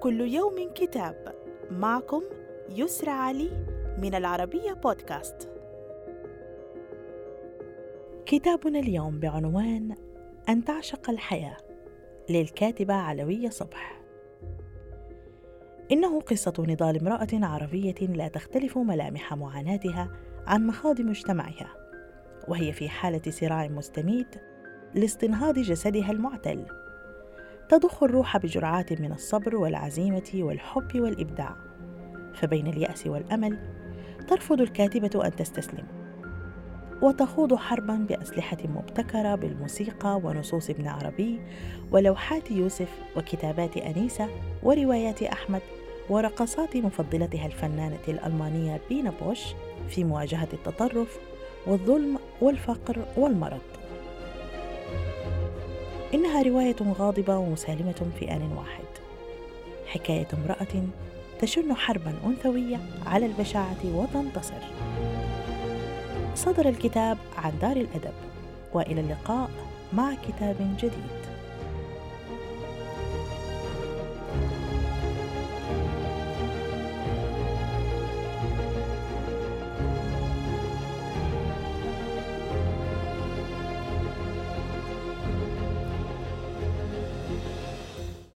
كل يوم كتاب. معكم يسرى علي من العربية بودكاست. كتابنا اليوم بعنوان أن تعشق الحياة للكاتبة علوية صبح. إنه قصة نضال امرأة عربية لا تختلف ملامح معاناتها عن مخاض مجتمعها وهي في حالة صراع مستميت لاستنهاض جسدها المعتل. تضخ الروح بجرعات من الصبر والعزيمة والحب والإبداع. فبين اليأس والأمل ترفض الكاتبة أن تستسلم وتخوض حربا بأسلحة مبتكرة بالموسيقى ونصوص ابن عربي ولوحات يوسف وكتابات أنيسة وروايات أحمد ورقصات مفضلتها الفنانة الألمانية بينا بوش في مواجهة التطرف والظلم والفقر والمرض. إنها رواية غاضبة ومسالمة في آن واحد. حكاية امرأة تشن حربا أنثوية على البشاعة وتنتصر. صدر الكتاب عن دار الأدب وإلى اللقاء مع كتاب جديد.